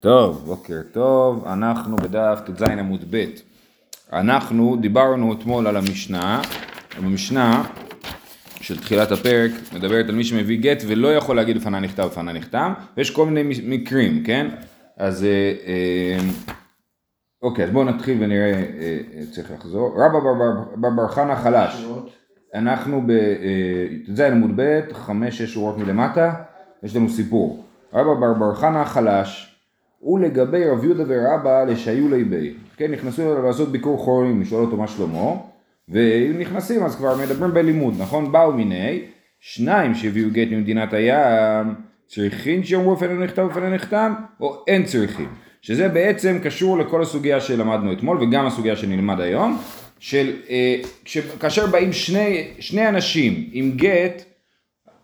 טוב, בוקר טוב, אנחנו בדף ט"ז עמוד ב'. אנחנו דיברנו אתמול על המשנה, המשנה של תחילת הפרק מדברת על מי שמביא גט ולא יכול להגיד לפני נכתב לפני נחתם, ויש כל מיני מקרים, כן? אז אה, אה, אוקיי, אז בואו נתחיל ונראה, אה, צריך לחזור. רבא בר בר חנה חלש. אנחנו בט"ז עמוד ב', חמש-שש שורות מלמטה, יש לנו סיפור. רבא בר בר חנה חלש. ולגבי רב יהודה ורבא לשהיו ליבי. כן, נכנסו אליו לעשות ביקור חורים, לשאול אותו מה שלמה, ואם נכנסים אז כבר מדברים בלימוד, נכון? באו מיני, שניים שהביאו גט ממדינת הים, צריכים שיאמרו לפנינו נכתב ולפנינו נחתם, או אין צריכים. שזה בעצם קשור לכל הסוגיה שלמדנו אתמול, וגם הסוגיה שנלמד היום, של אה, כאשר באים שני, שני אנשים עם גט,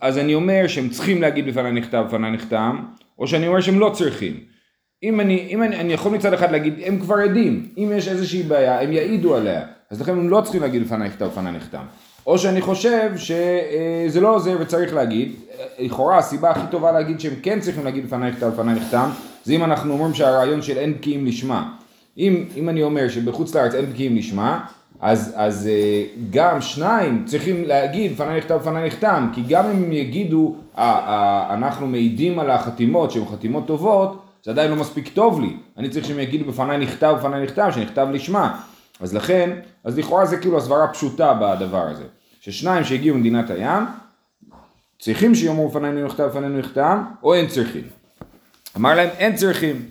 אז אני אומר שהם צריכים להגיד בפניי נכתב בפניי נחתם, או שאני אומר שהם לא צריכים. אם אני, אם אני, אני יכול מצד אחד להגיד, הם כבר עדים, אם יש איזושהי בעיה, הם יעידו עליה, אז לכן הם לא צריכים להגיד לפניי נכתב לפניי נחתם. או שאני חושב שזה לא עוזר וצריך להגיד, לכאורה הסיבה הכי טובה להגיד שהם כן צריכים להגיד לפניי נכתב לפניי נחתם, זה אם אנחנו אומרים שהרעיון של אין בקיאים לשמה. אם, אם אני אומר שבחוץ לארץ אין בקיאים לשמה, אז, אז אה, גם שניים צריכים להגיד לפניי נכתב לפניי נחתם, כי גם אם הם יגידו, אנחנו מעידים על החתימות שהן חתימות טובות, זה עדיין לא מספיק טוב לי, אני צריך שהם יגידו בפניי נכתב, בפניי נכתב, שנכתב לשמה. אז לכן, אז לכאורה זה כאילו הסברה פשוטה בדבר הזה. ששניים שהגיעו ממדינת הים, צריכים שיאמרו בפנינו נכתב, בפנינו נכתב, או אין צריכים. אמר להם אין צריכים.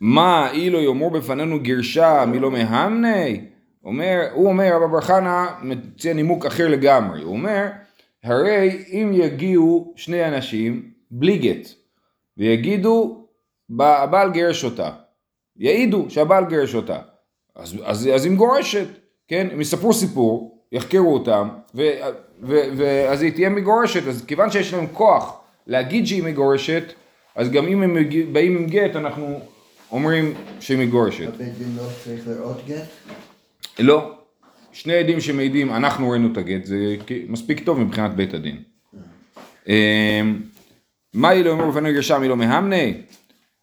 מה אילו יאמרו בפנינו גרשה מי לא מהמני? אומר, הוא אומר, רבא בר חנא מציע נימוק אחר לגמרי, הוא אומר, הרי אם יגיעו שני אנשים בלי גט, ויגידו הבעל גירש אותה. יעידו שהבעל גירש אותה. אז, אז, אז היא מגורשת, כן? הם יספרו סיפור, יחקרו אותם, ו, ו, ואז היא תהיה מגורשת. אז כיוון שיש להם כוח להגיד שהיא מגורשת, אז גם אם הם באים עם גט, אנחנו אומרים שהיא מגורשת. הבית דין לא צריך לראות גט? לא. שני עדים שמעידים, אנחנו ראינו את הגט, זה מספיק טוב מבחינת בית הדין. אמ, מה אילו אמרו בפנינו גרשה מי לא מהמנה?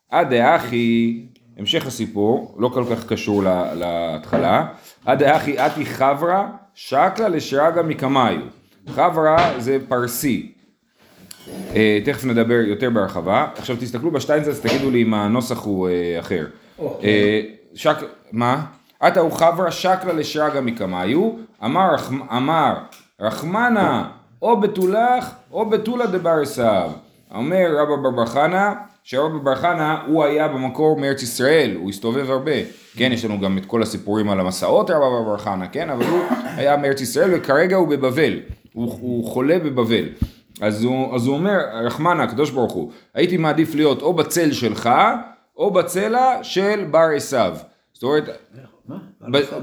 עד דאחי, המשך הסיפור, לא כל כך קשור להתחלה, עד דאחי אתי חברה שקלה לשרגא מקמיו. חברה זה פרסי. אה, תכף נדבר יותר בהרחבה. עכשיו תסתכלו בשטיינזלס, תגידו לי אם הנוסח הוא אה, אחר. אה, שק... מה? עתה הוא חברה שקלה לשרגא מקמיו, אמר, אמר רחמנה או בתולך או בתולה דבר עשיו. אומר רבא בר חנא שרבי בר חנא הוא היה במקור מארץ ישראל, הוא הסתובב הרבה, כן, יש לנו גם את כל הסיפורים על המסעות רבי בר חנא, כן, אבל הוא היה מארץ ישראל וכרגע הוא בבבל, הוא, הוא חולה בבבל. אז הוא, אז הוא אומר, רחמנה, הקדוש ברוך הוא, הייתי מעדיף להיות או בצל שלך, או בצלע של בר עשיו. זאת אומרת,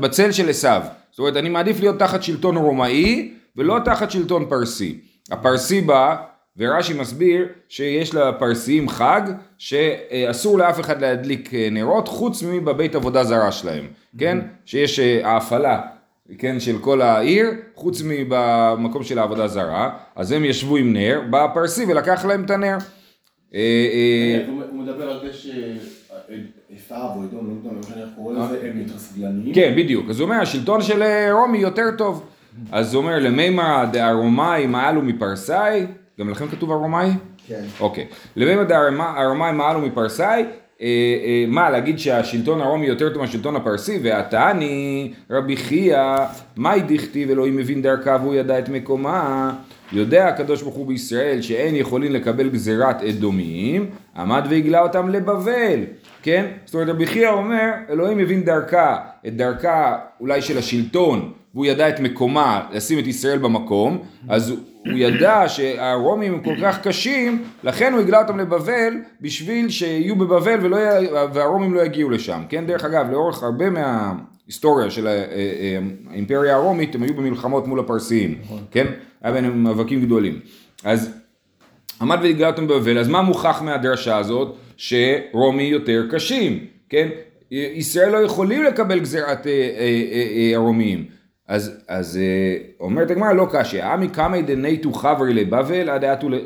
בצל של עשיו. זאת אומרת, אני מעדיף להיות תחת שלטון רומאי, ולא תחת שלטון פרסי. הפרסי בא ורש"י מסביר שיש לפרסיים חג שאסור לאף אחד להדליק אה, נרות חוץ מבבית עבודה זרה שלהם, כן? שיש אה, ההפעלה, כן, של כל העיר, חוץ מבמקום של העבודה זרה, אז הם ישבו עם נר, בא הפרסי ולקח להם את הנר. אה, הוא מדבר על זה ש... עשיו או עידון, לא יודע מה שאני קורא לזה, הם יותר. כן, בדיוק. אז הוא אומר, השלטון של רומי יותר טוב. אז הוא אומר, למימא דהרומאי מעלו מפרסאי, גם לכם כתוב הרומאי? כן. אוקיי. למימא דהרומאי מעלו מפרסאי, אה, אה, מה, להגיד שהשלטון הרומי יותר טוב מהשלטון הפרסי, ועתני רבי חייא, מאי דכתיב אלוהים מבין דרכה והוא ידע את מקומה, יודע הקדוש ברוך הוא בישראל שאין יכולים לקבל גזירת אדומיים, עמד והגלה אותם לבבל, כן? זאת אומרת רבי חייא אומר, אלוהים מבין דרכה, את דרכה אולי של השלטון, והוא ידע את מקומה, לשים את ישראל במקום, אז הוא ידע שהרומים הם כל כך קשים, לכן הוא הגלה אותם לבבל, בשביל שיהיו בבבל ולא, והרומים לא יגיעו לשם, כן? דרך אגב, לאורך הרבה מההיסטוריה של אה, אה, האימפריה הרומית, הם היו במלחמות מול הפרסיים, נכון. כן? היה ביניהם מאבקים גדולים. אז עמד והגלה אותם בבבל, אז מה מוכח מהדרשה הזאת? שרומי יותר קשים, כן? ישראל לא יכולים לקבל גזירת הרומיים. אז, אז אה, אומרת הגמרא לא קשיא, עמי קמי דנייתו חברי לבבל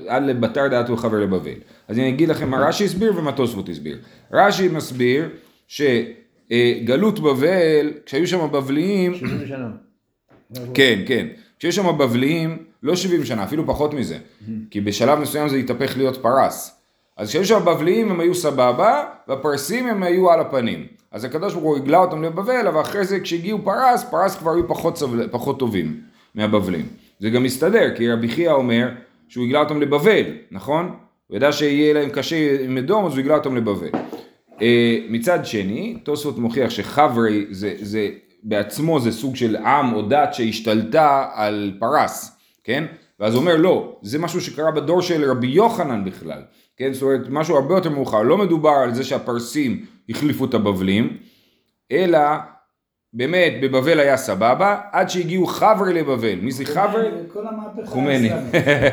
עד לבתר דעתו חברי לבבל. אז אני אגיד לכם מה רש"י הסביר ומה תוספות הסביר. רש"י מסביר שגלות בבל, כשהיו שם בבליים, 70 שנה. כן, כן. כשיש שם בבליים, לא 70 שנה, אפילו פחות מזה. כי בשלב מסוים זה התהפך להיות פרס. אז כשהיו שם בבליים הם היו סבבה, והפרסים הם היו על הפנים. אז הקדוש ברוך הוא הגלה אותם לבבל, אבל אחרי זה כשהגיעו פרס, פרס כבר היו פחות, סבל, פחות טובים מהבבלים. זה גם מסתדר, כי רבי חייא אומר שהוא הגלה אותם לבבל, נכון? הוא ידע שיהיה להם קשה עם אדום, אז הוא הגלה אותם לבבל. אה, מצד שני, תוספות מוכיח שחברי זה, זה בעצמו זה סוג של עם או דת שהשתלטה על פרס, כן? ואז הוא אומר לא, זה משהו שקרה בדור של רבי יוחנן בכלל, כן? זאת אומרת, משהו הרבה יותר מאוחר, לא מדובר על זה שהפרסים החליפו את הבבלים, אלא באמת בבבל היה סבבה, עד שהגיעו חברי לבבל, מי זה חברי? כל המהפכה חומני.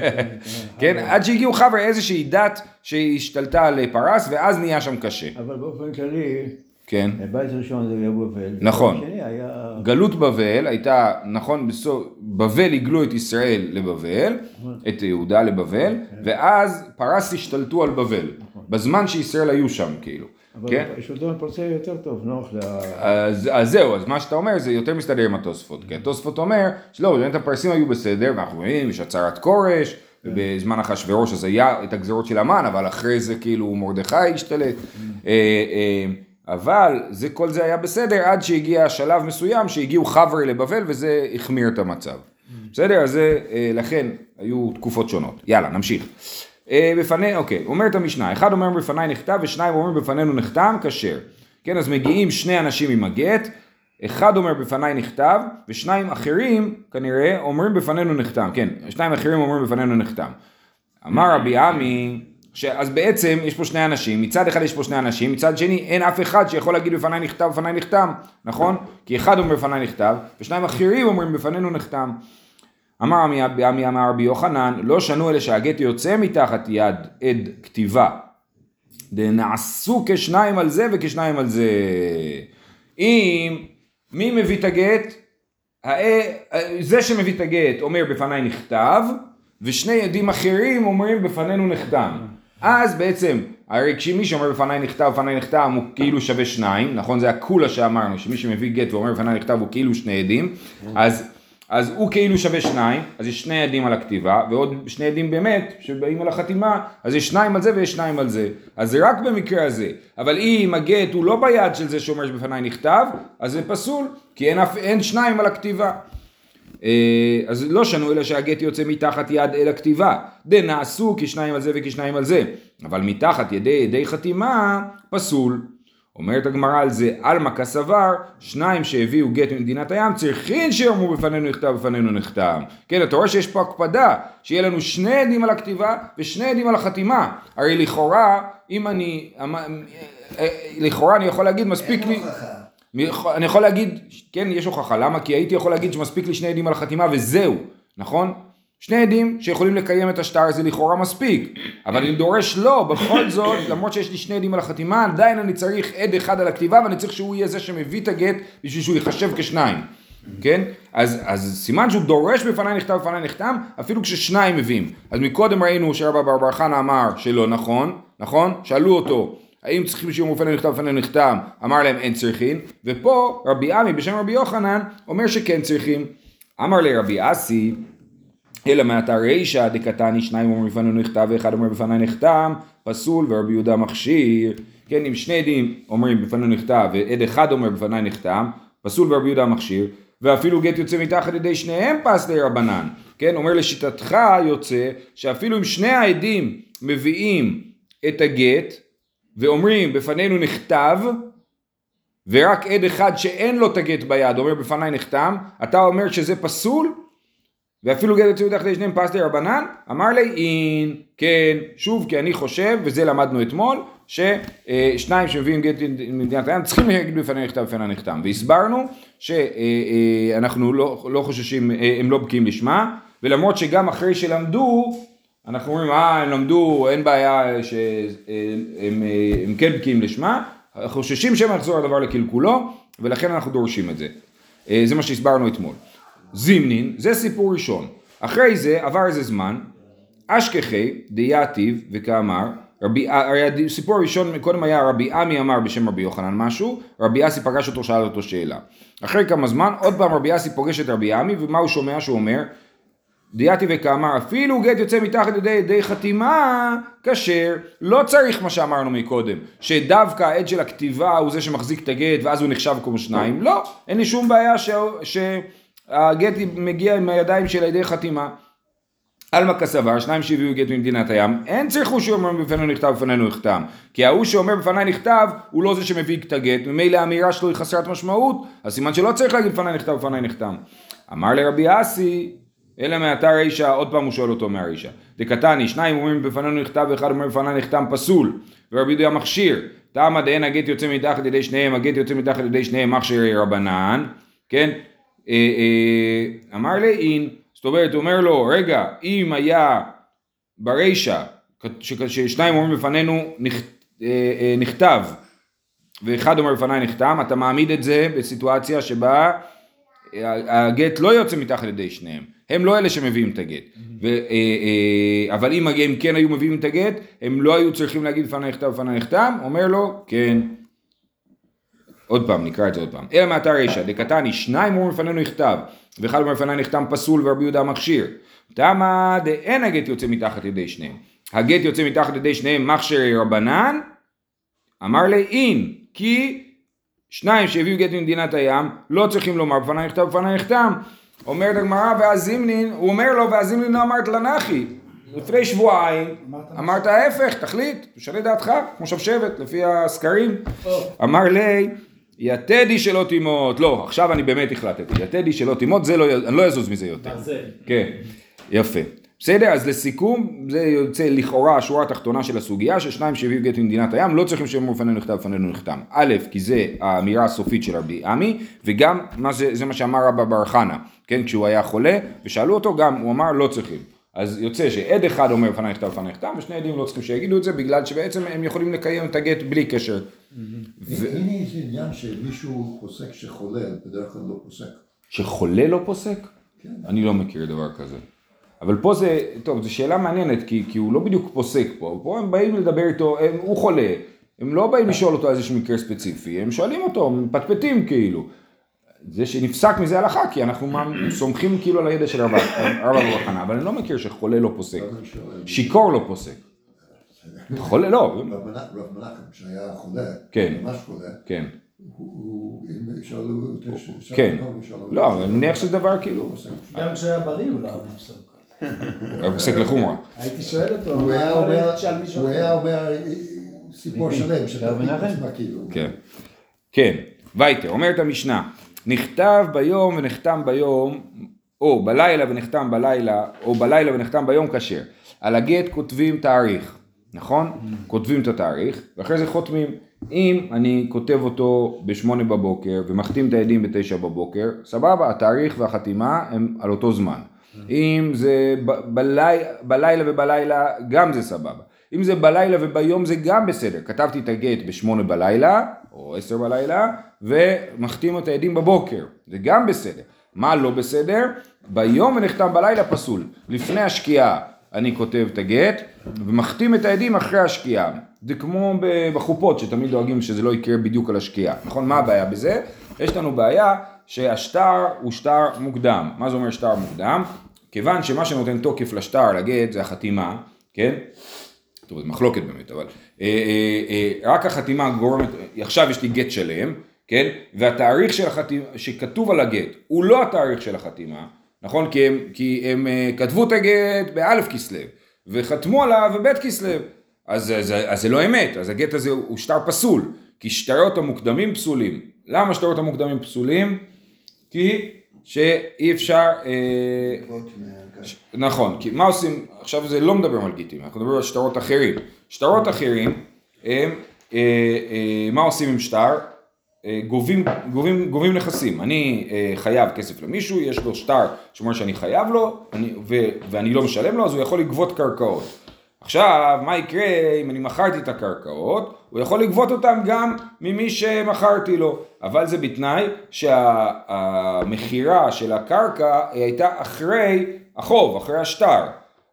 כן, עד שהגיעו חברי איזושהי דת שהשתלטה על פרס, ואז נהיה שם קשה, אבל באופן כללי, כן? בית ראשון זה היה בבל. נכון. היה... גלות בבל הייתה, נכון, בסוף, בבל הגלו את ישראל לבבל, את יהודה לבבל, ואז פרס השתלטו על בבל, בזמן שישראל היו שם כאילו, אבל כן? שלטון פרסי יותר טוב, נוח ל... אז, אז זהו, אז מה שאתה אומר זה יותר מסתדר עם התוספות, כי התוספות אומר שלא, באמת הפרסים היו בסדר, ואנחנו רואים, יש הצהרת כורש, ובזמן אחשוורוש אז היה את הגזרות של המן, אבל אחרי זה כאילו מרדכי השתלט, אה, אה, אבל זה, כל זה היה בסדר עד שהגיע שלב מסוים שהגיעו חברי לבבל וזה החמיר את המצב. בסדר? אז זה, אה, לכן היו תקופות שונות. יאללה, נמשיך. אה, בפני, אוקיי, אומרת המשנה, אחד אומר בפניי נכתב ושניים אומרים בפנינו נחתם, כשר. כן, אז מגיעים שני אנשים עם הגט, אחד אומר בפניי נכתב, ושניים אחרים כנראה אומרים בפנינו נחתם, כן, שניים אחרים אומרים בפנינו נחתם. אמר רבי עמי. אז בעצם יש פה שני אנשים, מצד אחד יש פה שני אנשים, מצד שני אין אף אחד שיכול להגיד בפניי נכתב, בפניי נחתם, נכון? כי אחד אומר בפניי נכתב, ושניים אחרים אומרים בפנינו נחתם. אמר עמי אמר רבי יוחנן, לא שנו אלה שהגט יוצא מתחת יד עד כתיבה. דנעשו כשניים על זה וכשניים על זה. אם מי מביא את הגט? זה שמביא את הגט אומר בפניי נכתב, ושני עדים אחרים אומרים בפנינו נחתם. אז בעצם, הרי כשמי שאומר בפניי נכתב, בפניי נחתם, הוא כאילו שווה שניים, נכון? זה הקולה שאמרנו, שמי שמביא גט ואומר בפניי נכתב הוא כאילו שני עדים, אז, אז הוא כאילו שווה שניים, אז יש שני עדים על הכתיבה, ועוד שני עדים באמת, שבאים על החתימה, אז יש שניים על זה ויש שניים על זה. אז זה רק במקרה הזה. אבל אם הגט הוא לא ביד של זה שאומר שבפניי נכתב, אז זה פסול, כי אין, אין שניים על הכתיבה. אה, אז לא שנו אלא שהגט יוצא מתחת יד אל הכתיבה. דנעשו כשניים על זה וכשניים על זה. אבל מתחת ידי ידי חתימה פסול. אומרת הגמרא על זה, עלמא כסבר, שניים שהביאו גט ממדינת הים, צריכין שיאמרו בפנינו נכתב, בפנינו נחתם. כן, אתה רואה שיש פה הקפדה, שיהיה לנו שני עדים על הכתיבה ושני עדים על החתימה. הרי לכאורה, אם אני, אה, אה, לכאורה אני יכול להגיד, מספיק לי... אני יכול להגיד, כן, יש הוכחה, למה? כי הייתי יכול להגיד שמספיק לי שני עדים על החתימה וזהו, נכון? שני עדים שיכולים לקיים את השטר זה לכאורה מספיק, אבל אני דורש לא, בכל זאת, למרות שיש לי שני עדים על החתימה, עדיין אני צריך עד אחד על הכתיבה ואני צריך שהוא יהיה זה שמביא את הגט בשביל שהוא ייחשב כשניים, כן? אז, אז סימן שהוא דורש בפניי נכתב בפניי נחתם, אפילו כששניים מביאים. אז מקודם ראינו שרבא בר בר חנא אמר שלא נכון, נכון? שאלו אותו, האם צריכים שיאמרו בפנינו נכתב בפנינו נחתם? אמר להם אין צריכים, ופה רבי עמי בשם רבי יוחנן אומר שכן צריכים. אמר לרבי אסי, אלא מעתה רישא דקתני שניים אומרים בפנינו נכתב ואחד אומר בפניי נחתם, פסול ורבי יהודה מכשיר. כן, אם שני עדים אומרים בפנינו נכתב ועד אחד אומר בפניי נחתם, פסול ורבי יהודה מכשיר, ואפילו גט יוצא מתחת ידי שניהם פס רבנן. כן, אומר לשיטתך יוצא שאפילו אם שני העדים מביאים את הגט ואומרים בפנינו נכתב, ורק עד אחד שאין לו את הגט ביד אומר בפניי נחתם, אתה אומר שזה פסול? ואפילו גט יוצא מתחת לשניהם פס רבנן? אמר לי אין, כן, שוב כי אני חושב, וזה למדנו אתמול, ששניים שמביאים גט ממדינת הים צריכים להגיד בפני נכתב בפני נחתם. והסברנו שאנחנו לא, לא חוששים, הם לא בקיאים לשמה, ולמרות שגם אחרי שלמדו, אנחנו אומרים, אה, הם למדו, אין בעיה שהם הם כן בקיאים לשמה, חוששים שמא יחזור הדבר לקלקולו, ולכן אנחנו דורשים את זה. זה מה שהסברנו אתמול. זימנין, זה סיפור ראשון. אחרי זה עבר איזה זמן, אשכחי דייתיב וכאמר, רבי, הרי הסיפור הראשון קודם היה רבי עמי אמר בשם רבי יוחנן משהו, רבי אסי פגש אותו שאל אותו שאלה. אחרי כמה זמן עוד פעם רבי אסי פוגש את רבי עמי ומה הוא שומע שהוא אומר? דייתי וכאמר אפילו גט יוצא מתחת ידי ידי חתימה כשר לא צריך מה שאמרנו מקודם שדווקא העד של הכתיבה הוא זה שמחזיק את הגט ואז הוא נחשב כמו שניים לא אין לי שום בעיה ש... שהגט מגיע עם הידיים של ידי חתימה עלמא כסבר, שניים שהביאו גט ממדינת הים, אין צריכו שאומר בפנינו נכתב בפנינו נחתם. כי ההוא שאומר בפניי נכתב, הוא לא זה שמביא את הגט, ממילא האמירה שלו היא חסרת משמעות, אז סימן שלא צריך להגיד בפניי נכתב בפניי נחתם. אמר לרבי אסי, אלא מעתה רישא, עוד פעם הוא שואל אותו מהרישא. דקתני, שניים אומרים בפנינו נכתב ואחד אומר בפניי נחתם פסול, ורבי יהודה מכשיר. תמה דאין הגט יוצא מתחת ידי שניהם, הגט יוצא מתחת ידי שניהם מכשיר רבנן, כן? אה, אה, אמר לי אין זאת אומרת, אומר לו, רגע, אם היה ברישא, ששניים אומרים לפנינו אה, נכתב, ואחד אומר לפניי נחתם, אתה מעמיד את זה בסיטואציה שבה הגט לא יוצא מתחת ידי שניהם, הם לא אלה שמביאים את הגט, ו, אה, אה, אבל אם הם כן היו מביאים את הגט, הם לא היו צריכים להגיד לפניי נכתב לפניי נחתם, אומר לו, כן. עוד פעם, נקרא את זה עוד פעם. אלא מאתר רישא, דקתני, שניים אומרים לפנינו נכתב, ואחד אומר לפניי נחתם פסול ורבי יהודה מכשיר. תמה דאין הגט יוצא מתחת ידי שניהם. הגט יוצא מתחת ידי שניהם מכשיר רבנן, אמר לי אין, כי שניים שהביאו גט ממדינת הים, לא צריכים לומר בפניי נכתב בפניי נחתם. אומרת הגמרא ואז זימנין, הוא אומר לו ואז זימנין לא אמרת לנחי. לפני שבועיים אמרת ההפך, תחליט, תשנה דעתך, כמו שבשבת, לפי הסקרים. אמר לי יתדי שלא תימות, לא, עכשיו אני באמת החלטתי, יתדי שלא תימות, זה לא, אני לא אזוז מזה יותר. כן, יפה. בסדר, אז לסיכום, זה יוצא לכאורה השורה התחתונה של הסוגיה, ששניים שהביאו גט ממדינת הים, לא צריכים שיאמרו לפנינו נכתב, לפנינו נחתם. א', כי זה האמירה הסופית של רבי עמי, וגם מה זה, זה מה שאמר רבא בר חנה, כן, כשהוא היה חולה, ושאלו אותו גם, הוא אמר לא צריכים. אז יוצא שעד אחד אומר לפניי נכתב לפניי נכתב, ושני עדים לא צריכים שיגידו את זה, בגלל שבעצם הם יכולים לקיים את הגט בלי קשר. הנה איזה עניין שמישהו פוסק שחולה, בדרך כלל לא פוסק. שחולה לא פוסק? כן. אני לא מכיר דבר כזה. אבל פה זה, טוב, זו שאלה מעניינת, כי, כי הוא לא בדיוק פוסק פה, פה הם באים לדבר איתו, הם, הוא חולה, הם לא באים לשאול אותו איזשהו מקרה ספציפי, הם שואלים אותו, מפטפטים כאילו. זה שנפסק מזה הלכה, כי אנחנו סומכים כאילו על הידע של רבא ברחנה, אבל אני לא מכיר שחולה לא פוסק, שיכור לא פוסק. חולה לא. רב מנחם שהיה חולה, כן. ממש חולה, כן, הוא, אם שאלו אותו, כן. לא, אני מניח שזה דבר כאילו, גם כשהיה בריא הוא לא היה מפסוק. הוא פוסק לחומרה. הייתי שואל אותו, הוא היה אומר, אומר סיפור שלם, של רב מנחם? כאילו. כן. כן, וייטר, אומרת המשנה, נכתב ביום ונחתם ביום, או בלילה ונחתם בלילה, או בלילה ונחתם ביום כשר. על הגט כותבים תאריך, נכון? כותבים את התאריך, ואחרי זה חותמים. אם אני כותב אותו בשמונה בבוקר ומחתים את העדים בתשע בבוקר, סבבה, התאריך והחתימה הם על אותו זמן. אם זה ב- בלי, בלילה ובלילה, גם זה סבבה. אם זה בלילה וביום זה גם בסדר. כתבתי את הגט בשמונה בלילה, או עשר בלילה, ומחתים את העדים בבוקר. זה גם בסדר. מה לא בסדר? ביום ונחתם בלילה פסול. לפני השקיעה אני כותב את הגט, ומחתים את העדים אחרי השקיעה. זה כמו בחופות, שתמיד דואגים שזה לא יקרה בדיוק על השקיעה. נכון? מה הבעיה בזה? יש לנו בעיה שהשטר הוא שטר מוקדם. מה זה אומר שטר מוקדם? כיוון שמה שנותן תוקף לשטר, לגט, זה החתימה, כן? טוב, זו מחלוקת באמת, אבל אה, אה, אה, רק החתימה גורמת, עכשיו יש לי גט שלם, כן? והתאריך של החתימה, שכתוב על הגט, הוא לא התאריך של החתימה, נכון? כי הם, כי הם כתבו את הגט באלף כסלו, וחתמו עליו בבית כסלו, אז, אז, אז זה לא אמת, אז הגט הזה הוא שטר פסול, כי שטרות המוקדמים פסולים. למה שטרות המוקדמים פסולים? כי שאי אפשר... אה, נכון, כי מה עושים, עכשיו זה לא מדברים על גיטים, אנחנו מדברים על שטרות אחרים. שטרות אחרים, הם, אה, אה, מה עושים עם שטר? אה, גובים, גובים, גובים נכסים. אני אה, חייב כסף למישהו, יש לו שטר שאומר שאני חייב לו, אני, ו, ואני לא משלם לו, אז הוא יכול לגבות קרקעות. עכשיו, מה יקרה אם אני מכרתי את הקרקעות? הוא יכול לגבות אותם גם ממי שמכרתי לו, אבל זה בתנאי שהמכירה של הקרקע היא הייתה אחרי החוב, אחרי השטר.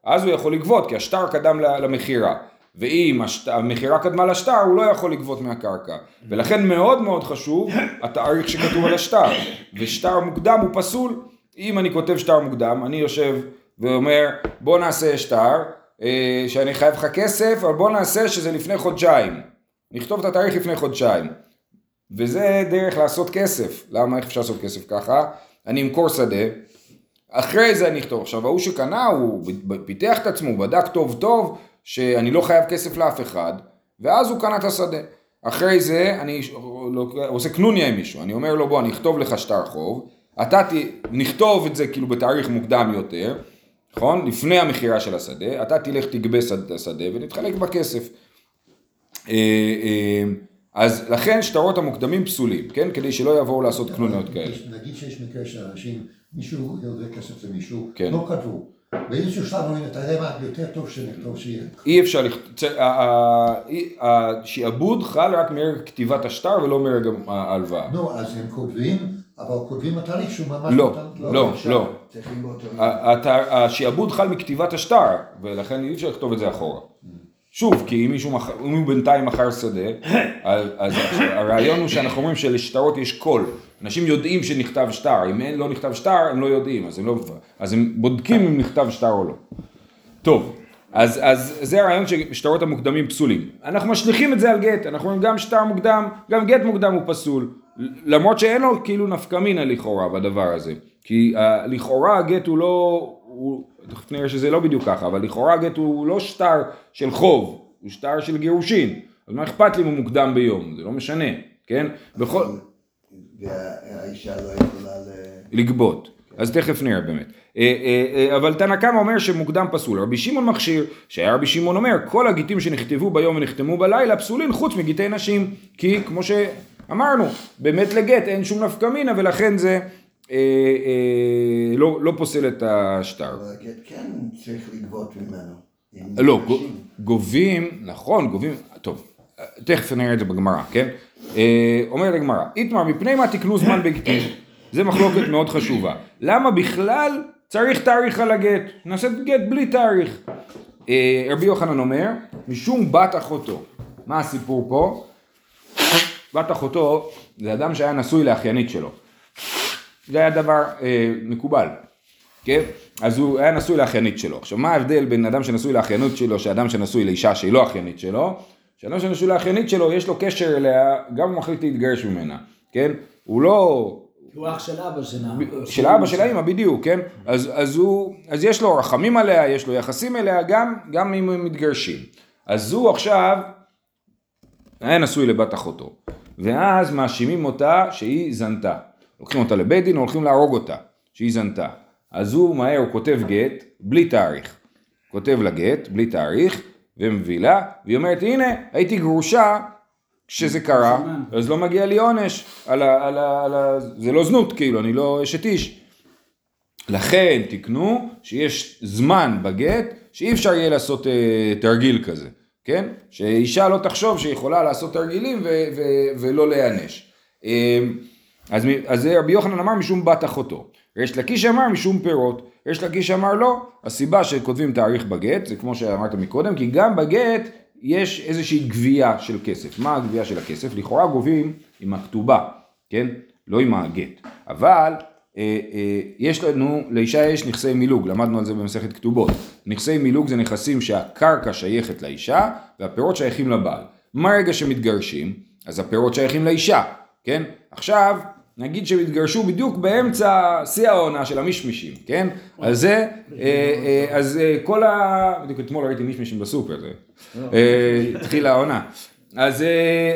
אז הוא יכול לגבות, כי השטר קדם למכירה. ואם השט- המכירה קדמה לשטר, הוא לא יכול לגבות מהקרקע. ולכן מאוד מאוד חשוב התאריך שכתוב על השטר. ושטר מוקדם הוא פסול. אם אני כותב שטר מוקדם, אני יושב ואומר, בוא נעשה שטר, אה, שאני חייב לך כסף, אבל בוא נעשה שזה לפני חודשיים. נכתוב את התאריך לפני חודשיים. וזה דרך לעשות כסף. למה, איך אפשר לעשות כסף ככה? אני אמכור שדה, אחרי זה אני אכתוב. עכשיו, ההוא שקנה, הוא פיתח את עצמו, בדק טוב טוב, שאני לא חייב כסף לאף אחד, ואז הוא קנה את השדה. אחרי זה אני עושה קנוניה עם מישהו, אני אומר לו בוא אני אכתוב לך שטר חוב, אתה ת... נכתוב את זה כאילו בתאריך מוקדם יותר, נכון? לפני המכירה של השדה, אתה תלך תגבה את השדה ונתחלק בכסף. אה, אה, אז לכן שטרות המוקדמים פסולים, כן? כדי שלא יבואו לעשות קנוניות כאלה. נגיד שיש מקרה שאנשים, מישהו ירווה כסף למישהו, כן. לא כתבו. באיזשהו שלב אומרים, אתה יודע מה, יותר טוב שנכתוב שיהיה. אי אפשר, לכת- ה- ה- אי- השעבוד חל רק מרגע כתיבת השטר ולא מרגע ההלוואה. נו, אז הם כותבים, אבל כותבים התאריך שהוא ממש... לא, לא, לא. הת- השעבוד חל מכתיבת השטר, ולכן אי אפשר לכתוב את זה אחורה. שוב, כי אם מישהו, מכר- אם הוא בינתיים מכר שדה, אז הרעיון הוא שאנחנו אומרים שלשטרות יש קול. אנשים יודעים שנכתב שטר, אם אין, לא נכתב שטר, הם לא יודעים, אז הם, לא, אז הם בודקים אם נכתב שטר או לא. טוב, אז, אז זה הרעיון ששטרות המוקדמים פסולים. אנחנו משליכים את זה על גט, אנחנו אומרים גם שטר מוקדם, גם גט מוקדם הוא פסול. למרות שאין לו כאילו נפקא מינה לכאורה בדבר הזה. כי uh, לכאורה הגט הוא לא, תכף נראה שזה לא בדיוק ככה, אבל לכאורה הגט הוא לא שטר של חוב, הוא שטר של גירושין. אז מה אכפת לי אם הוא מוקדם ביום, זה לא משנה, כן? בכל... והאישה לא יכולה ל... לגבות. אז תכף נראה באמת. אה, אה, אה, אבל תנא קמא אומר שמוקדם פסול. רבי שמעון מכשיר, שהיה רבי שמעון אומר, כל הגיטים שנכתבו ביום ונחתמו בלילה פסולים חוץ מגיטי נשים. כי כמו שאמרנו, באמת לגט אין שום נפקא מינה ולכן זה אה, אה, לא, לא פוסל את השטר. אבל הגט כן צריך לגבות ממנו. לא, גובים, נכון, גובים, טוב, תכף נראה את זה בגמרא, כן? אה, אומרת הגמרא, איתמר, מפני מה תקנו זמן בגיטין? זה מחלוקת מאוד חשובה. למה בכלל צריך תאריך על הגט? נעשה גט בלי תאריך. אה, רבי יוחנן אומר, משום בת אחותו. מה הסיפור פה? בת אחותו זה אדם שהיה נשוי לאחיינית שלו. זה היה דבר אה, מקובל, כן? אז הוא היה נשוי לאחיינית שלו. עכשיו מה ההבדל בין אדם שנשוי לאחיינית שלו שאדם שנשוי לאישה שהיא לא אחיינית שלו? שאדם שנשוי לאחיינית שלו יש לו קשר אליה, גם הוא מחליט להתגרש ממנה, כן? הוא לא... הוא אח של אבא שלה. של אבא של האמא בדיוק, כן? אז, אז הוא, אז יש לו רחמים עליה, יש לו יחסים אליה, גם, גם אם הם מתגרשים. אז הוא עכשיו היה נשוי לבת אחותו, ואז מאשימים אותה שהיא זנתה. לוקחים אותה לבית דין, הולכים להרוג אותה, שהיא זנתה. אז הוא מהר, הוא כותב גט, בלי תאריך. כותב לה גט, בלי תאריך, ומביא לה, והיא אומרת, הנה, הייתי גרושה כשזה קרה, אז לא מגיע לי עונש, על ה, על ה, על ה, זה לא זנות, כאילו, אני לא אשת איש. לכן תקנו שיש זמן בגט שאי אפשר יהיה לעשות אה, תרגיל כזה, כן? שאישה לא תחשוב שהיא יכולה לעשות תרגילים ו- ו- ולא להיענש. אה, אז, אז רבי יוחנן אמר משום בת אחותו. ריש לקיש אמר משום פירות. ריש לקיש אמר לא, הסיבה שכותבים תאריך בגט, זה כמו שאמרת מקודם, כי גם בגט יש איזושהי גבייה של כסף. מה הגבייה של הכסף? לכאורה גובים עם הכתובה, כן? לא עם הגט. אבל אה, אה, יש לנו, לאישה יש נכסי מילוג, למדנו על זה במסכת כתובות. נכסי מילוג זה נכסים שהקרקע שייכת לאישה והפירות שייכים לבעל. מהרגע שמתגרשים, אז הפירות שייכים לאישה, כן? עכשיו, נגיד שהם התגרשו בדיוק באמצע שיא העונה של המשמישים, כן? אז זה, אה, אה, אז אה, כל ה... בדיוק אתמול ראיתי מישמישים בסופר, זה התחילה העונה. אז,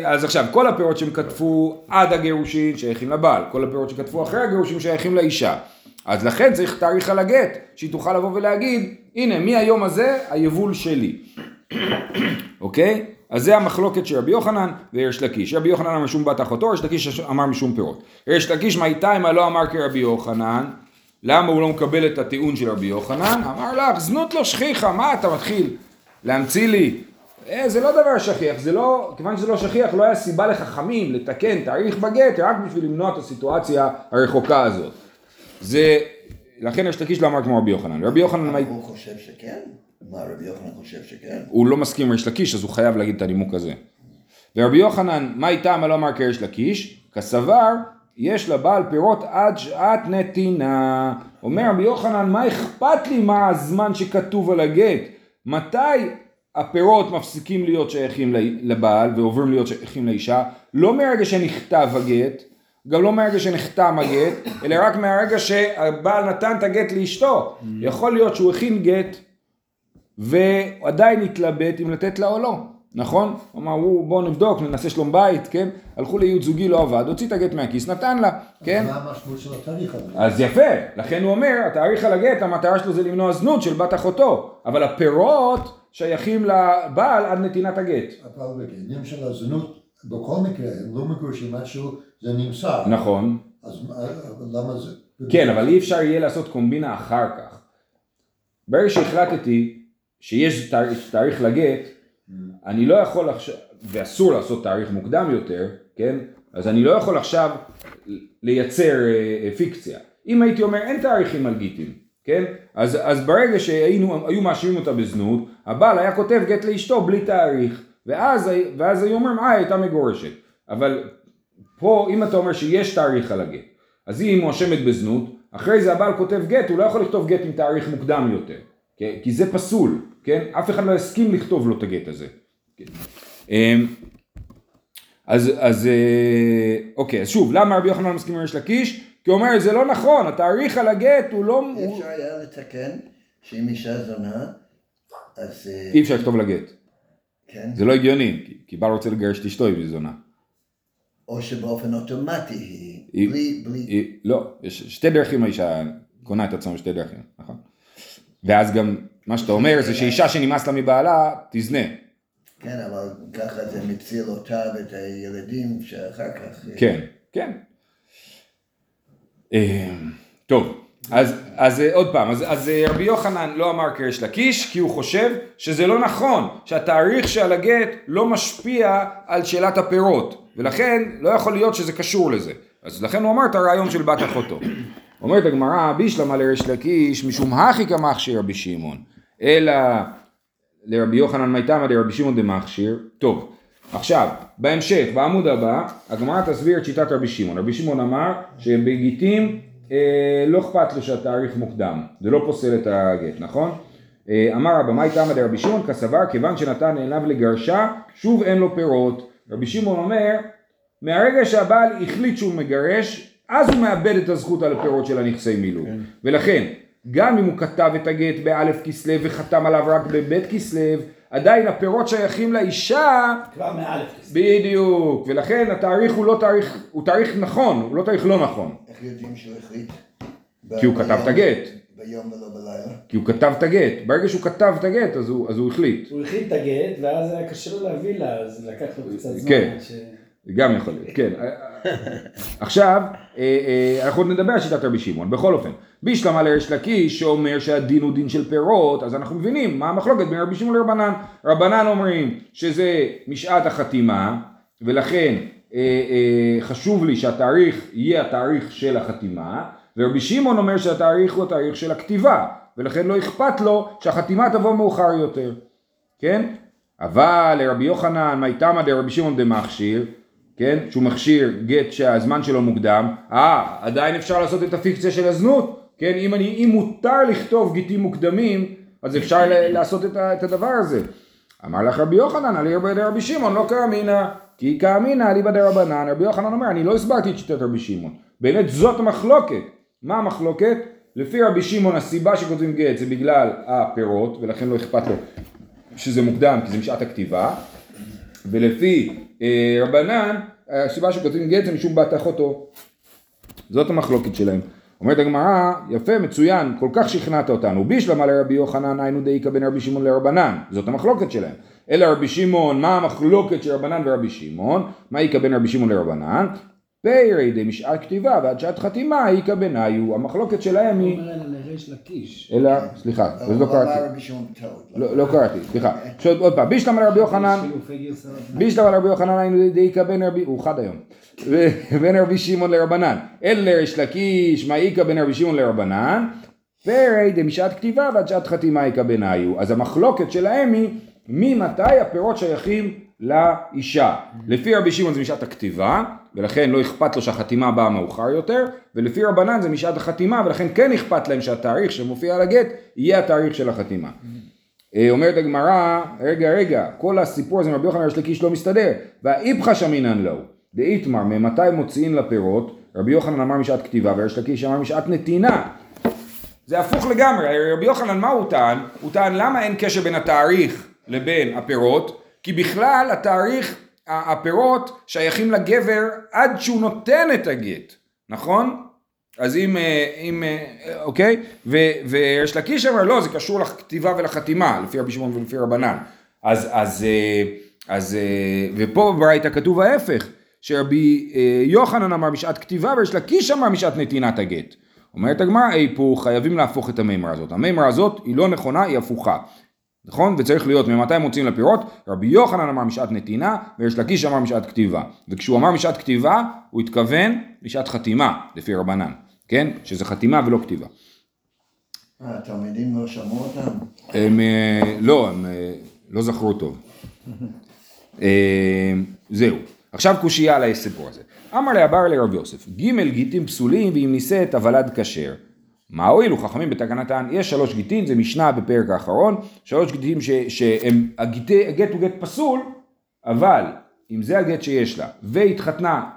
אז עכשיו, כל הפירות שהם כתבו עד הגירושין שייכים לבעל, כל הפירות שכתבו אחרי הגירושין שייכים לאישה. אז לכן צריך תאריך על הגט, שהיא תוכל לבוא ולהגיד, הנה, מהיום הזה היבול שלי. אוקיי? אז זה המחלוקת של רבי יוחנן וריש לקיש. רבי יוחנן אמר משום בת אחותו, ריש לקיש אמר משום פירות. ריש לקיש מאיתיימה לא אמר כרבי יוחנן, למה הוא לא מקבל את הטיעון של רבי יוחנן? אמר לך, זנות לא שכיחה, מה אתה מתחיל? להמציא לי, אה, זה לא דבר שכיח, זה לא, כיוון שזה לא שכיח, לא היה סיבה לחכמים לתקן תאריך בגט רק בשביל למנוע את הסיטואציה הרחוקה הזאת. זה, לכן יש לקיש לא אמר כמו רבי יוחנן. רבי יוחנן, מה- הוא חושב שכן? מה, רבי יוחנן חושב שכן? הוא לא מסכים עם ריש לקיש, אז הוא חייב להגיד את הנימוק הזה. ורבי יוחנן, מה איתה מה לא אמר כריש לקיש? כסבר, יש לבעל פירות עד שעת נתינה. אומר רבי יוחנן, מה אכפת לי מה הזמן שכתוב על הגט? מתי הפירות מפסיקים להיות שייכים לבעל ועוברים להיות שייכים לאישה? לא מהרגע שנכתב הגט, גם לא מהרגע שנחתם הגט, אלא רק מהרגע שהבעל נתן את הגט לאשתו. יכול להיות שהוא הכין גט ועדיין התלבט אם לתת לה או לא, נכון? הוא אמר, "הוא, בוא נבדוק, ננסה שלום בית, כן? הלכו לייעוץ זוגי, לא עבד, הוציא את הגט מהכיס, נתן לה, כן? מה המשמעות של התהליך הזה? אז יפה, לכן הוא אומר, התאריך על הגט, המטרה שלו זה למנוע זנות של בת אחותו, אבל הפירות שייכים לבעל עד נתינת הגט. אבל בעניינים של הזנות, בכל מקרה, הם לא מגורשים עד שהוא זה נמסר. נכון, אז למה זה... כן, אבל אי אפשר יהיה לעשות קומבינה אחר כך. ברגע שהחלטתי שיש תאריך, תאריך לגט, אני לא יכול עכשיו, ואסור לעשות תאריך מוקדם יותר, כן? אז אני לא יכול עכשיו לייצר אה, אה, פיקציה. אם הייתי אומר אין תאריכים על גיטים, כן? אז, אז ברגע שהיו מאשימים אותה בזנות, הבעל היה כותב גט לאשתו בלי תאריך, ואז, ואז היו אומרים אה הייתה מגורשת. אבל פה אם אתה אומר שיש תאריך על הגט, אז היא מואשמת בזנות, אחרי זה הבעל כותב גט, הוא לא יכול לכתוב גט עם תאריך מוקדם יותר, כן? כי זה פסול, כן? אף אחד לא יסכים לכתוב לו את הגט הזה. כן. אמ, אז, אז אה, אוקיי, אז שוב, למה רבי יוחנן מסכים עם ריש לקיש? כי הוא אומר, זה לא נכון, התאריך על הגט הוא לא... אי הוא- אפשר היה לתקן שאם אישה זונה, אז... אה, אי אפשר לכתוב לה גט. כן? זה לא הגיוני, כי- כי בעל רוצה לגרש את אשתו אם היא זונה. או שבאופן אוטומטי היא, היא- בלי, בלי, היא- לא, יש שתי דרכים האישה קונה את עצמה בשתי דרכים, נכון? ואז גם, מה שאתה אומר זה שאישה שנמאס לה מבעלה, תזנה. כן, אבל ככה זה מציל אותה ואת הילדים שאחר כך... כן, כן. אה, טוב, אז, אז אה, עוד פעם, אז, אז אה, רבי יוחנן לא אמר קרש לקיש, כי הוא חושב שזה לא נכון, שהתאריך שעל הגט לא משפיע על שאלת הפירות, ולכן לא יכול להיות שזה קשור לזה. אז לכן הוא אמר את הרעיון של בת אחותו. אומרת הגמרא, בישלמה לריש לקיש, משום הכי כמכשיר רבי שמעון, אלא לרבי יוחנן מייתמא דרבי שמעון דמכשיר. טוב, עכשיו, בהמשך, בעמוד הבא, הגמרא תסביר את שיטת רבי שמעון. רבי שמעון אמר שבגיטים אה, לא אכפת לו שהתאריך מוקדם, זה לא פוסל את הגט, נכון? אה, אמר רבא מייתמא דרבי שמעון כסבר כיוון שנתן עיניו לגרשה, שוב אין לו פירות. רבי שמעון אומר, מהרגע שהבעל החליט שהוא מגרש, אז הוא מאבד את הזכות על הפירות של הנכסי מילוג. ולכן, גם אם הוא כתב את הגט באלף כסלו וחתם עליו רק בבית כסלו, עדיין הפירות שייכים לאישה, כבר מאלף כסף. בדיוק, ולכן התאריך הוא לא תאריך, הוא תאריך נכון, הוא לא תאריך לא נכון, איך יודעים שהוא החליט? כי הוא כתב את ביום- הגט, ביום ולא בלילה. כי הוא כתב את הגט, ברגע שהוא כתב את הגט אז הוא, אז הוא החליט, הוא הכין את הגט, ואז היה קשה לו להביא לה, אז לקח לו קצת זמן. כן. ש- גם יכול להיות, כן. עכשיו, אה, אה, אנחנו עוד נדבר על שיטת רבי שמעון, בכל אופן. בישלמה לריש לקיש שאומר שהדין הוא דין של פירות, אז אנחנו מבינים מה המחלוקת בין רבי שמעון לרבנן. רבנן אומרים שזה משעת החתימה, ולכן אה, חשוב לי שהתאריך יהיה התאריך של החתימה, ורבי שמעון אומר שהתאריך הוא התאריך של הכתיבה, ולכן לא אכפת לו שהחתימה תבוא מאוחר יותר, כן? אבל לרבי יוחנן, מייתמא דרבי שמעון דמכשיר, כן? שהוא מכשיר גט שהזמן שלו מוקדם, אה, עדיין אפשר לעשות את הפיקציה של הזנות, כן? אם, אני, אם מותר לכתוב גיטים מוקדמים, אז אפשר לעשות את, את הדבר הזה. אמר לך רבי יוחנן, אליבא דרבי שמעון, לא כאמינא, כי כאמינא אליבא דרבנן, רבי יוחנן אומר, אני לא הסברתי את שיטת רבי שמעון. באמת זאת המחלוקת. מה המחלוקת? לפי רבי שמעון הסיבה שכותבים גט זה בגלל הפירות, ולכן לא אכפת לו שזה מוקדם, כי זה משעת הכתיבה, ולפי אה, רבנן, הסיבה שכותבים גט זה משום בת אחותו. זאת המחלוקת שלהם. אומרת הגמרא, יפה, מצוין, כל כך שכנעת אותנו. בישלמה לרבי יוחנן, היינו דאיכא בין רבי שמעון לרבנן. זאת המחלוקת שלהם. אלא רבי שמעון, מה המחלוקת של רבנן ורבי שמעון? מה איכא בין רבי שמעון לרבנן? פיירי דמשעת כתיבה ועד שעת חתימה איכא בניו, המחלוקת שלהם היא, אלא לריש לקיש. אלא, סליחה, אבל לא קראתי, רבי בטעות. לא לא קראתי, סליחה, עכשיו עוד פעם, בישלמה לרבי יוחנן. בישלמה לרבי יוחנן היינו דאיכא בין רבי, הוא חד היום, בין רבי שמעון לרבנן, אל לריש לקיש, מה איכא בין רבי שמעון לרבנן, פרי דמשעת כתיבה ועד שעת חתימה איכא בניו, אז המחלוקת שלהם היא ממתי הפירות שייכים לאישה. לפי רבי שמעון זה משעת הכתיבה, ולכן לא אכפת לו שהחתימה באה מאוחר יותר, ולפי רבנן זה משעת החתימה, ולכן כן אכפת להם שהתאריך שמופיע על הגט יהיה התאריך של החתימה. אה, אומרת הגמרא, רגע רגע, כל הסיפור הזה עם רבי יוחנן ריש לקיש לא מסתדר, והאיפכא שמינן לו, דאיתמר, ממתי מוציאים לפירות, רבי יוחנן אמר משעת כתיבה וריש לקיש אמר משעת נתינה. זה הפוך לגמרי, רבי יוחנן מה הוא טען? הוא טען למה אין קשר בין התאריך לבין הפירות? כי בכלל התאריך, הפירות שייכים לגבר עד שהוא נותן את הגט, נכון? אז אם, אה, אם אה, אוקיי? ו- וריש לקיש אמר לא, זה קשור לכתיבה ולחתימה, לפי רבי שמעון ולפי רבנן. אז, אז, אה, אז, ופה בברייתא כתוב ההפך, שרבי יוחנן אמר בשעת כתיבה וריש לקיש אמר בשעת נתינת הגט. אומרת הגמרא, היפוך, חייבים להפוך את המימרה הזאת. המימרה הזאת היא לא נכונה, היא הפוכה. נכון? וצריך להיות ממתי מוצאים לפירות, רבי יוחנן אמר משעת נתינה, ויש לקיש אמר משעת כתיבה. וכשהוא אמר משעת כתיבה, הוא התכוון משעת חתימה, לפי רבנן, כן? שזה חתימה ולא כתיבה. אה, התלמידים לא שמעו אותם? הם אה, לא, הם אה, לא זכרו טוב. זהו. עכשיו קושייה על הסיפור הזה. אמר לאבר לרב יוסף, ג' גיטים פסולים ואם נישאת הוולד כשר. מה הועילו חכמים בתקנתן? יש שלוש גיטין, זה משנה בפרק האחרון, שלוש גיטין שהם, הגיטי, הגט הוא גט פסול, אבל אם זה הגט שיש לה, והתחתנה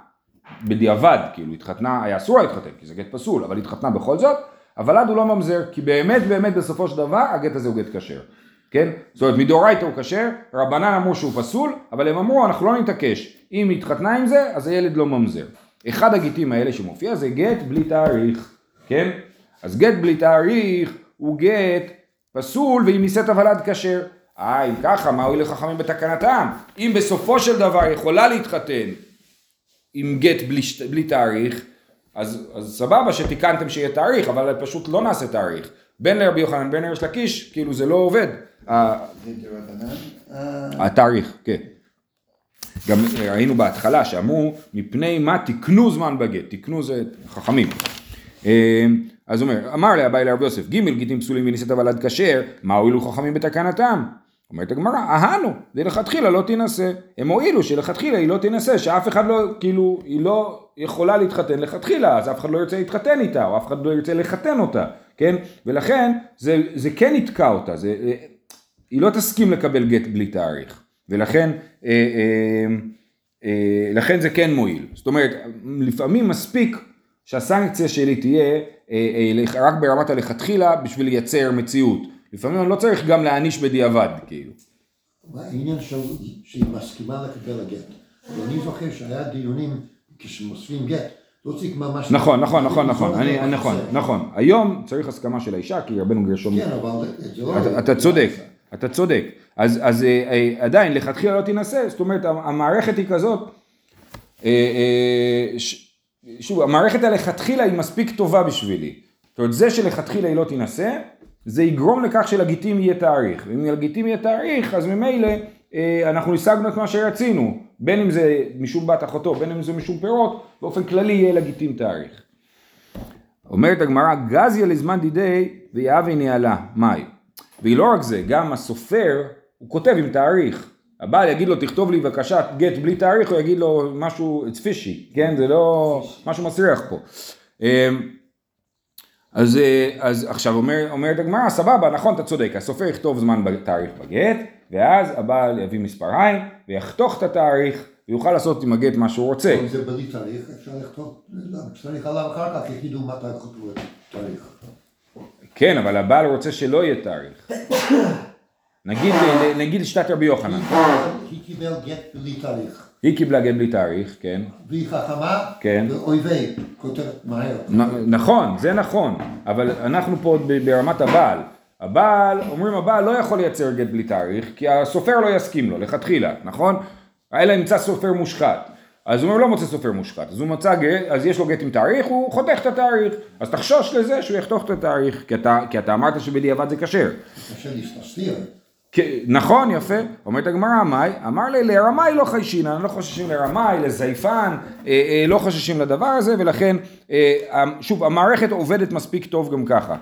בדיעבד, כאילו התחתנה, היה אסור לה להתחתן, כי זה גט פסול, אבל התחתנה בכל זאת, הוולד הוא לא ממזר, כי באמת באמת בסופו של דבר הגט הזה הוא גט כשר, כן? זאת אומרת מדאורייתא הוא כשר, רבנן אמרו שהוא פסול, אבל הם אמרו אנחנו לא נתעקש, אם היא התחתנה עם זה, אז הילד לא ממזר. אחד הגיטים האלה שמופיע זה גט בלי תאריך, כן? אז גט בלי תאריך הוא גט פסול ואם נישאת הוולד כשר. אה, אם ככה, מה הועיל לחכמים בתקנתם? אם בסופו של דבר יכולה להתחתן עם גט בלי, בלי תאריך, אז, אז סבבה שתיקנתם שיהיה תאריך, אבל פשוט לא נעשה תאריך. בין לרבי יוחנן, בין לריש לקיש, כאילו זה לא עובד. התאריך, כן. גם ראינו בהתחלה שאמרו, מפני מה תקנו זמן בגט, תקנו זה חכמים. אז הוא אומר, אמר לאביי לרב יוסף, ג' גיטים פסולים ונישאת הוולד כשר, מה הועילו חכמים בתקנתם? אומרת הגמרא, אהנו, זה לכתחילה לא תינשא. הם הועילו שלכתחילה היא לא תינשא, שאף אחד לא, כאילו, היא לא יכולה להתחתן לכתחילה, אז אף אחד לא ירצה להתחתן איתה, או אף אחד לא ירצה לחתן אותה, כן? ולכן זה, זה כן יתקע אותה, זה, היא לא תסכים לקבל גט בלי תאריך, ולכן אה, אה, אה, לכן זה כן מועיל. זאת אומרת, לפעמים מספיק שהסנקציה שלי תהיה רק ברמת הלכתחילה בשביל לייצר מציאות. לפעמים אני לא צריך גם להעניש בדיעבד, כאילו. העניין של- שהיא מסכימה לקבל הגט. ואני זוכר שהיה דיונים כשמוספים גט, לא צריך ממש... נכון, נכון, נכון, לא נכון, אני, נכון. נכון. היום צריך הסכמה של האישה, כי רבנו גרשום... כן, אבל זה לא... אתה, צודק, אתה צודק. אז, אז אה, אה, עדיין, לכתחילה לא תינשא, זאת אומרת, המערכת היא כזאת, אה, אה, שוב, המערכת הלכתחילה היא מספיק טובה בשבילי. זאת אומרת, זה שלכתחילה היא לא תינשא, זה יגרום לכך שלגיטים יהיה תאריך. ואם לגיטים יהיה תאריך, אז ממילא אה, אנחנו השגנו את מה שרצינו. בין אם זה משום בת אחותו, בין אם זה משום פירות, באופן כללי יהיה לגיטים תאריך. אומרת הגמרא, גזיה לזמן דידי ויהווה נעלה, מאי. והיא לא רק זה, גם הסופר, הוא כותב עם תאריך. הבעל יגיד לו, תכתוב לי בבקשה גט בלי תאריך, הוא יגיד לו משהו, it's fishy, כן? זה לא משהו מסריח פה. אמ, אז, אה, אז עכשיו אומר, אומרת הגמרא, סבבה, נכון, אתה צודק, הסופר יכתוב זמן בתאריך בגט, ואז הבעל יביא מספריים, ויחתוך את התאריך, ויוכל לעשות עם הגט מה שהוא רוצה. אם זה בלי תאריך, אפשר לכתוב, לא, צריך עליו אחר כך, יגידו מתי כתבו את התאריך. כן, אבל הבעל רוצה שלא יהיה תאריך. נגיד, נגיד שיטת רבי יוחנן, היא קיבל גט בלי תאריך. היא קיבלה גט בלי תאריך, כן. והיא חכמה, כן. ואויבי, כותבת מהר. נכון, זה נכון, אבל אנחנו פה ב- ברמת הבעל. הבעל, אומרים הבעל לא יכול לייצר גט בלי תאריך, כי הסופר לא יסכים לו, לכתחילה, נכון? אלא ימצא סופר מושחת. אז הוא אומר לא מוצא סופר מושחת, אז הוא מצא גט, אז יש לו גט עם תאריך, הוא חותך את התאריך, אז תחשוש לזה שהוא יחתוך את התאריך, כי אתה, כי אתה אמרת שבדיעבד זה כשר. קשה להסתיר. נכון, יפה. אומרת הגמרא, מאי? אמר לי, לרמאי לא חיישינן, לא חוששים לרמאי, לזייפן, אה, אה, לא חוששים לדבר הזה, ולכן, אה, שוב, המערכת עובדת מספיק טוב גם ככה.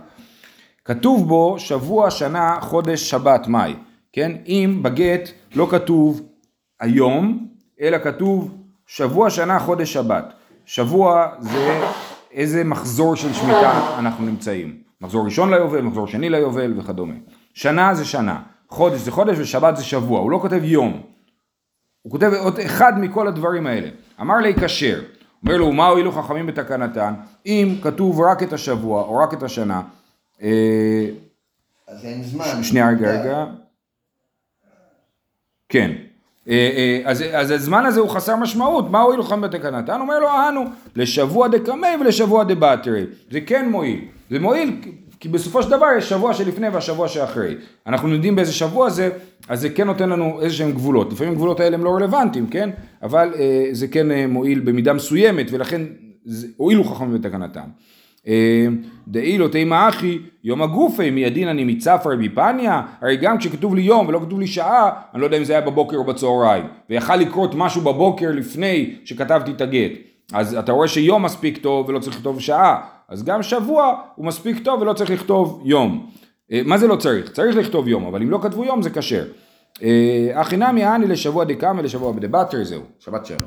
כתוב בו שבוע, שנה, חודש, שבת, מאי, כן? אם בגט לא כתוב היום, אלא כתוב שבוע, שנה, חודש, שבת. שבוע זה איזה מחזור של שמיטה אנחנו נמצאים. מחזור ראשון ליובל, מחזור שני ליובל וכדומה. שנה זה שנה, חודש זה חודש ושבת זה שבוע, הוא לא כותב יום. הוא כותב עוד אחד מכל הדברים האלה. אמר לי כשר, אומר לו מה הועילו חכמים בתקנתן, אם כתוב רק את השבוע או רק את השנה, אה, אז אין זמן. שנייה רגע רגע, כן, אה, אה, אז, אז הזמן הזה הוא חסר משמעות, מה הועילו חכמים בתקנתן? אומר לו אנו, לשבוע דקמי ולשבוע דבטרי, זה כן מועיל, זה מועיל כי בסופו של דבר יש שבוע שלפני והשבוע שאחרי. אנחנו יודעים באיזה שבוע זה, אז זה כן נותן לנו איזה שהם גבולות. לפעמים הגבולות האלה הם לא רלוונטיים, כן? אבל אה, זה כן אה, מועיל במידה מסוימת, ולכן זה, הועילו חכמים בתקנתם. אה, דאילו תימא אחי יום הגופי מידין אני מצפר מפניה הרי גם כשכתוב לי יום ולא כתוב לי שעה אני לא יודע אם זה היה בבוקר או בצהריים ויכל לקרות משהו בבוקר לפני שכתבתי את הגט אז אתה רואה שיום מספיק טוב ולא צריך לכתוב שעה אז גם שבוע הוא מספיק טוב ולא צריך לכתוב יום. אה, מה זה לא צריך? צריך לכתוב יום, אבל אם לא כתבו יום זה כשר. הכי נמי אני לשבוע דקאמי לשבוע בדבטר זהו, שבת שלום.